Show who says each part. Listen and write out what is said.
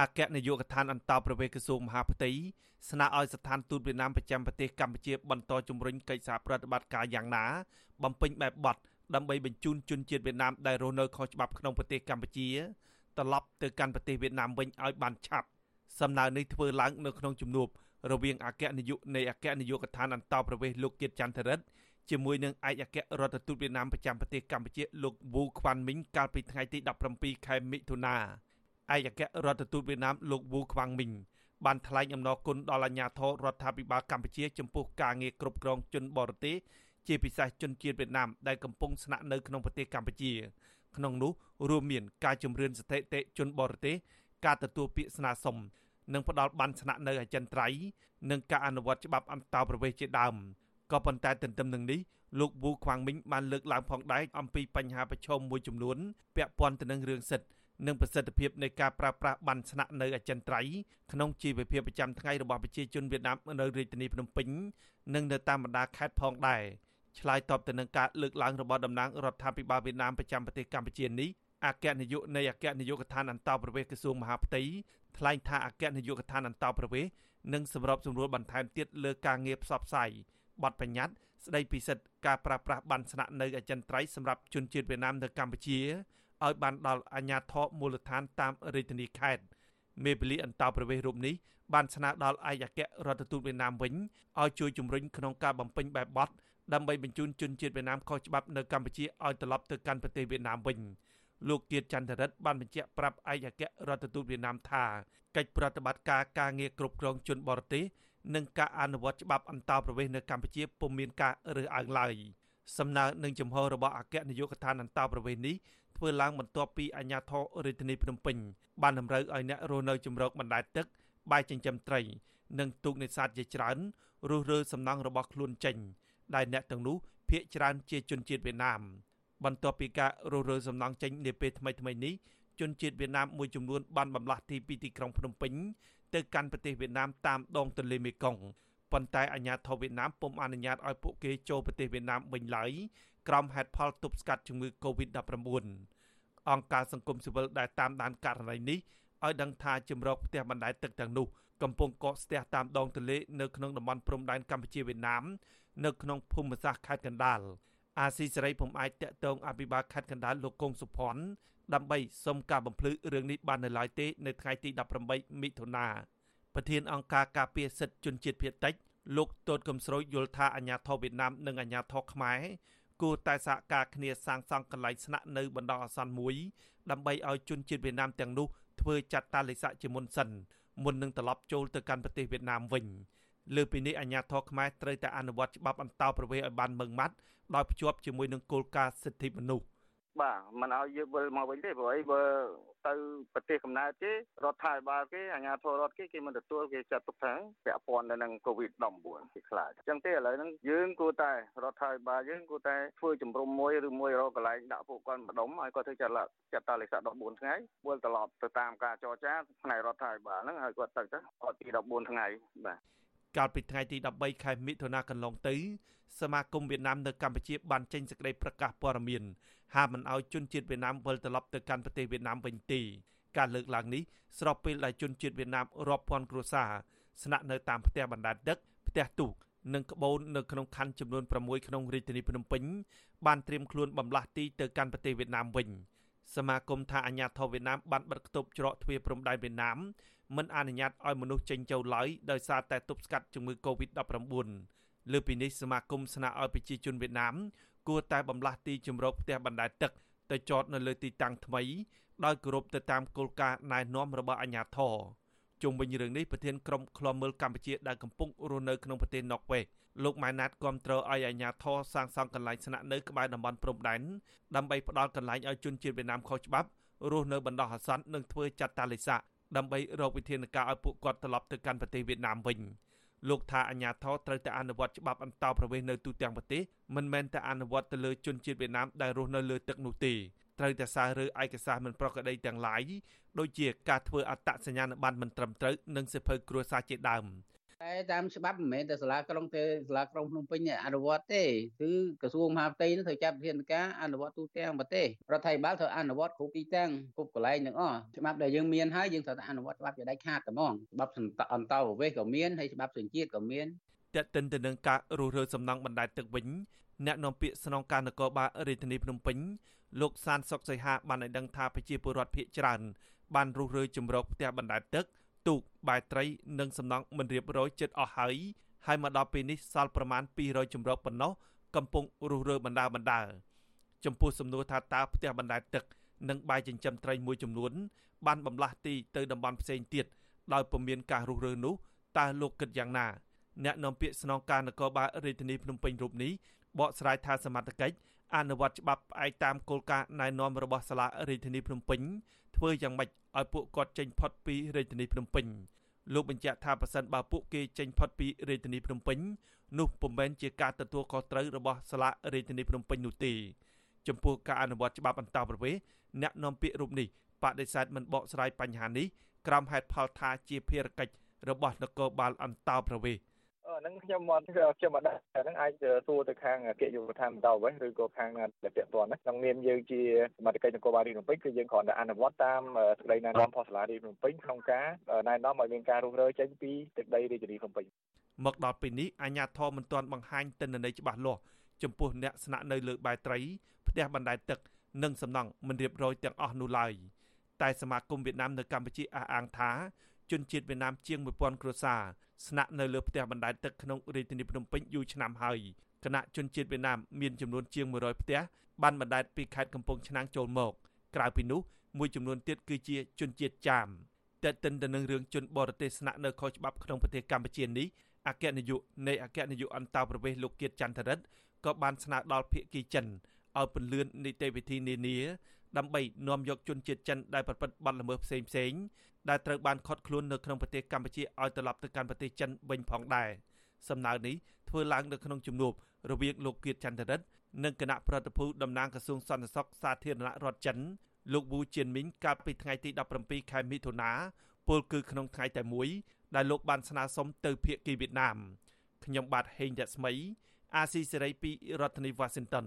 Speaker 1: អគ្គនាយកដ្ឋានអន្តរប្រវេសក្រសួងមហាផ្ទៃស្នើឲ្យស្ថានទូតវៀតណាមប្រចាំប្រទេសកម្ពុជាបន្តជំរុញកិច្ចសហប្រតិបត្តិការយ៉ាងណា បំពេញបែបបទដើម្បីបញ្ជូនជនជាតិវៀតណាមដែលរស់នៅខុសច្បាប់ក្នុងប្រទេសកម្ពុជាត្រឡប់ទៅកាន់ប្រទេសវៀតណាមវិញឲ្យបានឆាប់សំណើនេះធ្វើឡើងនៅក្នុងជំនួបរវាងអគ្គនាយកនៃអគ្គនាយកដ្ឋានអន្តរប្រវេសលោកគៀតចន្ទរិទ្ធជាមួយនឹងឯកអគ្គរដ្ឋទូតវៀតណាមប្រចាំប្រទេសកម្ពុជាលោកវូខ្វាន់មីងកាលពីថ្ងៃទី17ខែមិថុនា ឯកអគ្គរដ្ឋទូតវៀតណាមលោកវូខ្វាំងមីងបានថ្លែងអំណរគុណដល់អាជ្ញាធររដ្ឋាភិបាលកម្ពុជាចំពោះការងារគ្រប់គ្រងជនបរទេសជាពិសេសជនជាតិវៀតណាមដែលកំពុងស្នាក់នៅក្នុងប្រទេសកម្ពុជាក្នុងនោះរួមមានការជំរឿនស្ថិតិជនបរទេសការទទួលពាក្យស្នើសុំនិងផ្ដល់បានស្នាក់នៅអចិន្ត្រៃយ៍និងការអនុវត្តច្បាប់អន្តោប្រវេសន៍ជាដើមក៏ប៉ុន្តែទន្ទឹមនឹងនេះលោកវូខ្វាងមីងបានលើកឡើងផងដែរអំពីបញ្ហាប្រឈមមួយចំនួនពាក់ព័ន្ធទៅនឹងរឿងសិទ្ធិ និងប្រសិទ្ធភាពនៃការប្រើប្រាស់បានស្នាក់នៅអចិន្ត្រៃយ៍ក្នុងជីវភាពប្រចាំថ្ងៃរបស់ប្រជាជនវៀតណាមនៅរាជធានីភ្នំពេញនិងនៅតាមបណ្ដាខេត្តផងដែរឆ្លើយតបទៅនឹងការលើកឡើងរបស់តំណាងរដ្ឋាភិបាលវៀតណាមប្រចាំប្រទេសកម្ពុជានេះអគ្គនាយកនៃអគ្គនាយកដ្ឋានអន្តរប្រវេសក្រសួងមហាផ្ទៃថ្លែងថាអគ្គនាយកដ្ឋានអន្តរប្រវេសនឹងសម្របសម្រួលបន្ថែមទៀតលើការងារផ្សព្វផ្សាយបទបញ្ញត្តិស្ដីពីសិទ្ធិការប្រើប្រាស់បានស្នាក់នៅអចិន្ត្រៃយ៍សម្រាប់ជនជាតិវៀតណាមនៅកម្ពុជា ឲ្យបានដល់អាជ្ញាធរមូលដ្ឋានតាមរាជធានីខេត្តមេបលីអន្តោប្រវេសន៍រូបនេះបានស្នើដល់ឯកអគ្គរដ្ឋទូតវៀតណាមវិញឲ្យជួយជំរុញក្នុងការបំពេញបែបបទដើម្បីបញ្ជូនជនជាតិវៀតណាមខុសច្បាប់នៅកម្ពុជាឲ្យត្រឡប់ទៅកាន់ប្រទេសវៀតណាមវិញលោកគៀតចន្ទរិទ្ធបានបញ្ជាក់ប្រាប់ឯកអគ្គរដ្ឋទូតវៀតណាមថាកិច្ចប្រតិបត្តិការការងារគ្រប់គ្រងជនបរទេសនិងការអនុវត្តច្បាប់អន្តោប្រវេសន៍នៅកម្ពុជាពុំមានការរើសអើងឡើយសំណើនឹងចំហរបស់អគ្គនាយកដ្ឋានអន្តោប្រវេសន៍នេះ ធ្វើឡើងបន្ទាប់ពីអាជ្ញាធររាជធានីភ្នំពេញបានតម្រូវឲ្យអ្នករស់នៅជំរកបណ្ដែតទឹកបាយចិញ្ចឹមត្រី និងទូកនេសាទជាច្រើនរុះរើសំណង់របស់ខ្លួនចេញដែលអ្នកទាំងនោះភ ieck ច្រើនជាជនជាតិវៀតណាមបន្ទាប់ពីការរុះរើសំណង់ចេញនាពេលថ្មីៗនេះជនជាតិវៀតណាមមួយចំនួនបានបំលាស់ទីពីទីក្រុងភ្នំពេញទៅកាន់ប្រទេសវៀតណាមតាមដងទន្លេមេគង្គប៉ុន្តែអាជ្ញាធរវៀតណាមពុំអនុញ្ញាតឲ្យពួកគេចូលប្រទេសវៀតណាមវិញឡើយក្រោមហេតុផលទប់ស្កាត់ជំងឺ Covid-19 អង្គការសង្គមស៊ីវិលដែលតាមដានករណីនេះឲ្យដឹងថាជំរកផ្ទះបណ្ដែតទឹកទាំងនោះកំពុងកកស្ទះតាមដងទន្លេនៅក្នុងតំបន់ព្រំដែនកម្ពុជាវៀតណាមនៅក្នុងភូមិសាស្ត្រខេត្តកណ្ដាលអាស៊ីសេរីពុំអាចតាក់ទងអភិបាលខេត្តកណ្ដាលលោកកុងសុភ័ណ្ឌដើម្បីសុំការបំភ្លឺរឿងនេះបាននៅឡើយទេនៅថ្ងៃទី18មិថុនាប្រធានអង្គការការពារសិទ្ធិជនជាតិភៀតតិចលោកតូតកំស្រួយយល់ថាអាញាធរវៀតណាមនិងអាញាធរខ្មែរ គួរតែសហការគ្នាសាងសង់កន្លែងស្នាក់នៅបណ្ដោះអាសន្នមួយដើម្បីឲ្យជនជាតិវៀតណាមទាំងនោះធ្វើចាត់តាលិខិតជាមុនសិនមុននឹងត្រឡប់ចូលទៅកាន់ប្រទេសវៀតណាមវិញលើពីនេះអាជ្ញាធរខ្មែរត្រូវតែអនុវត្តច្បាប់អន្តោប្រវេសន៍ឲ្យបានម៉ឺងម៉ាត់ដោយភ្ជាប់ជាមួយនឹងគោលការណ៍សិទ្ធិមនុស្ស
Speaker 2: បាទមិនឲ្យយើងវិលមកវិញទេព្រោះអីបើទៅប្រទេសកំណើតគេរដ្ឋាភិបាលគេអាជ្ញាធររដ្ឋគេគេមិនទទួលគេចាត់ទុកថាពាក់ព័ន្ធទៅនឹង COVID-19 គេខ្លាចអញ្ចឹងទេឥឡូវហ្នឹងយើងគួរតែរដ្ឋាភិបាលយើងគួរតែធ្វើជំរំមួយឬមួយរកកន្លែងដាក់ពួកគាត់ម្ដុំឲ្យគាត់ធ្វើចាត់ចាត់តាលិខិត14ថ្ងៃវិលត្រឡប់ទៅតាមការចរចាផ្នែករដ្ឋាភិបាលហ្នឹងឲ្យគាត់ទៅទៅអត់ពី14ថ្ងៃបាទ
Speaker 1: កាលពីថ្ងៃទី13ខែមិថុនាកន្លងទៅសមាគមវៀតណាមនៅកម្ពុជាបានចេញសេចក្តីប្រកាសព័ត៌មានហាមមិនឲ្យជនជាតិវៀតណាមវិលត្រឡប់ទៅកាន់ប្រទេសវៀតណាមវិញទេការលើកឡើងនេះស្របពេលដែលជនជាតិវៀតណាមរាប់ពាន់គ្រួសារស្នាក់នៅតាមផ្ទះបណ្ដែតទឹកផ្ទះទូកនិងក្បូននៅក្នុងខណ្ឌចំនួន6ក្នុងរាជធានីភ្នំពេញបានត្រៀមខ្លួនបំលាស់ទីទៅកាន់ប្រទេសវៀតណាមវិញសមាគមថាអាញាធរវៀតណាមបានបិទគប់ច្រកទ្វារព្រំដែនវៀតណាម មិនអនុញ្ញាតឲ្យមនុស្សចេញចូលឡើយដោយសារតែទប់ស្កាត់ជំងឺ Covid-19 លើពីនេះសមាគមស្នើឲ្យប្រជាជនវៀតណាមគួរតែបំលាស់ទីជម្រកផ្ទះបណ្ដែតទឹកទៅចតនៅលើទីតាំងថ្មីដោយគោរពទៅតាមគោលការណ៍ណែនាំរបស់អាជ្ញាធរជុំវិញរឿងនេះប្រធានក្រុមឃ្លាំមើលកម្ពុជាដែលកំពុងរស់នៅក្នុងប្រទេសណ័រវេសលោកម៉ែនណាតគាំទ្រឲ្យអាជ្ញាធរសាងសង់កន្លែងស្នាក់នៅក្បែរតំបន់ព្រំដែនដើម្បីផ្ដល់កន្លែងឲ្យជនជាតិវៀតណាមខុសច្បាប់រស់នៅបណ្ដោះអាសន្ននិងធ្វើចាត់តាលិស័ក ដើម្បីរកវិធានការឲ្យពួកគាត់ត្រឡប់ទៅកាន់ប្រទេសវៀតណាមវិញ។លោកថាអាញាធរត្រូវតែអនុវត្តច្បាប់អន្តោប្រវេសន៍នៅទូទាំងប្រទេសមិនមែនតែអនុវត្តទៅលើជនជាតិវៀតណាមដែលរស់នៅលើទឹកនោះទេត្រូវតែសាររើឯកសារមិនប្រក្រតីទាំងឡាយដូចជាការធ្វើអត្តសញ្ញាណប័ណ្ណមិនត្រឹមត្រូវនិងសិភៅគ្រួសារជាដើម
Speaker 3: តែតាមច្បាប់មិនមែនតែសាលាក្រុងទេសាលាក្រុងភ្នំពេញអនុវត្តទេគឺក្រសួងមហាផ្ទៃនឹងត្រូវចាត់វិធានការអនុវត្តទូទាំងប្រទេសរដ្ឋាភិបាលត្រូវអនុវត្តគ្រប់ទីតាំងគ្រប់កន្លែងទាំងអស់ច្បាប់ដែលយើងមានហើយយើងត្រូវតែអនុវត្តច្បាប់ជាដាច់ខាតតែហ្មងច្បាប់អន្តរប្រវេសក៏មានហើយច្បាប់សញ្ជាតិក៏មាន
Speaker 1: តេតិនទៅនឹងការរុះរើសំណង់បណ្ដែតទឹកវិញអ្នកនាំពាក្យស្នងការនគរបាលរាជធានីភ្នំពេញលោកសានសុកសីហាបានឲ្យដឹងថាប្រជាពលរដ្ឋភៀកច្រើនបានរុះរើជំរកផ្ទះបណ្ដែតទឹក ទូកបាយត្រីនិងសំណង់មិនរៀបរយចិត្តអស់ហើយហើយមកដល់ពេលនេះសល់ប្រមាណ200ជំរកប៉ុណ្ណោះកំពុងរុះរើបណ្ដាបណ្ដាចំពោះសំណួរថាតើផ្ទះបណ្ដែតទឹកនិងបាយចិញ្ចឹមត្រីមួយចំនួន បានបំលាស់ទីទៅតំបន់ផ្សេងទៀតដោយពុំមានការរុះរើនោះតើលោកគិតយ៉ាងណាអ្នកនាំពាក្យស្នងការនគរបាលរាជធានីភ្នំពេញរូបនេះបកស្រាយថាសមត្ថកិច្ចអនុវត្តច្បាប់ផ្អែកតាមគោលការណ៍ណែនាំរបស់សាលារាជធានីភ្នំពេញធ្វើយ៉ាងម៉េច ឲ្យពួកគាត់ចេញផុតពីរាជធានីភ្នំពេញលោកបញ្ជាក់ថាប្រសិនបើពួកគេចេញផុតពីរាជធានីភ្នំពេញនោះពុំមែនជាការទទួលខុសត្រូវរបស់សាលារាជធានីភ្នំពេញនោះទេចំពោះការអនុវត្តច្បាប់អន្តរប្រវេសន៍អ្នកនាំពាក្យរូបនេះបដិសេធមិនបកស្រាយបញ្ហានេះក្រោមហេតុផលថាជាភារកិច្ចរបស់នគរបាលអន្តរប្រវេសន៍
Speaker 4: ហ្នឹងខ្ញុំមកខ្ញុំមកដាក់ហ្នឹងអាចសួរទៅខាងកិច្ចយុវធម៌បន្តវិញឬក៏ខាងដែលពាក់ព័ន្ធហ្នឹងក្នុងនាមយើងជាសមាជិកនគរបាលរាជភ្នំពេញគឺយើងគ្រាន់តែអនុវត្តតាមសេចក្តីណែនាំរបស់សាលារាជភ្នំពេញក្នុងការណែនាំឲ្យមានការរុះរើចេញពីទឹកដីរាជធានីភ្នំពេញ
Speaker 1: មកដល់ពេលនេះអាជ្ញាធរមិនទាន់បង្ហាញទិន្នន័យច្បាស់លាស់ចំពោះអ្នកស្នាក់នៅលើបែត្រី ផ្ទះបណ្ដែតទឹកនិងសំណង់មិនរៀបរយទាំងអស់នោះឡើយតែសមាគមវៀតណាមនៅកម្ពុជាអះអាងថាជនជាតិវៀតណាមជាង1000គ្រួសារ ស្នាក់នៅលើផ្ទះបណ្ដែតទឹកក្នុងរាជធានីភ្នំពេញយូរឆ្នាំហើយគណៈជនជាតិវៀតណាមមានចំនួនជាង100ផ្ទះបានបណ្ដែតពីខេត្តកំពង់ឆ្នាំងចូលមក ក្រៅពីនោះមួយចំនួនទៀតគឺជាជនជាតិចាមតែតិនទៅនឹងរឿងជនបរទេសស្នាក់នៅខុសច្បាប់ក្នុងប្រទេសកម្ពុជានេះអគ្គនាយកនៃអគ្គនាយកអន្តរប្រវេសន៍លោកគៀតចន្ទរិទ្ធក៏បានស្នើដល់ភាគីចិនឲ្យពន្លឿននីតិវិធីនានាដើម្បីនាំយកជនជាតិចិនដែលប្រព្រឹត្តបទល្មើសផ្សេងផ្សេង ដែលត្រូវបានឃាត់ខ្លួននៅក្នុងប្រទេសកម្ពុជាឲ្យត្រឡប់ទៅកាន់ប្រទេសចិនវិញផងដែរសំណើនេះធ្វើឡើងនៅក្នុងជំនួបរវាងលោកគៀតចន្ទរិទ្ធនិងគណៈប្រតិភូតំណាងក្រសួងសន្តិសុខសាធារណរដ្ឋចិនលោកវូជៀនមីងកាលពីថ្ងៃទី17ខែមិថុនាពលគឺក្នុងថ្ងៃតែមួយដែលលោកបានស្នើសុំទៅភាគីវៀតណាមខ្ញុំបាទហេងរស្មី អាស៊ីសេរីពីរដ្ឋធានី Washington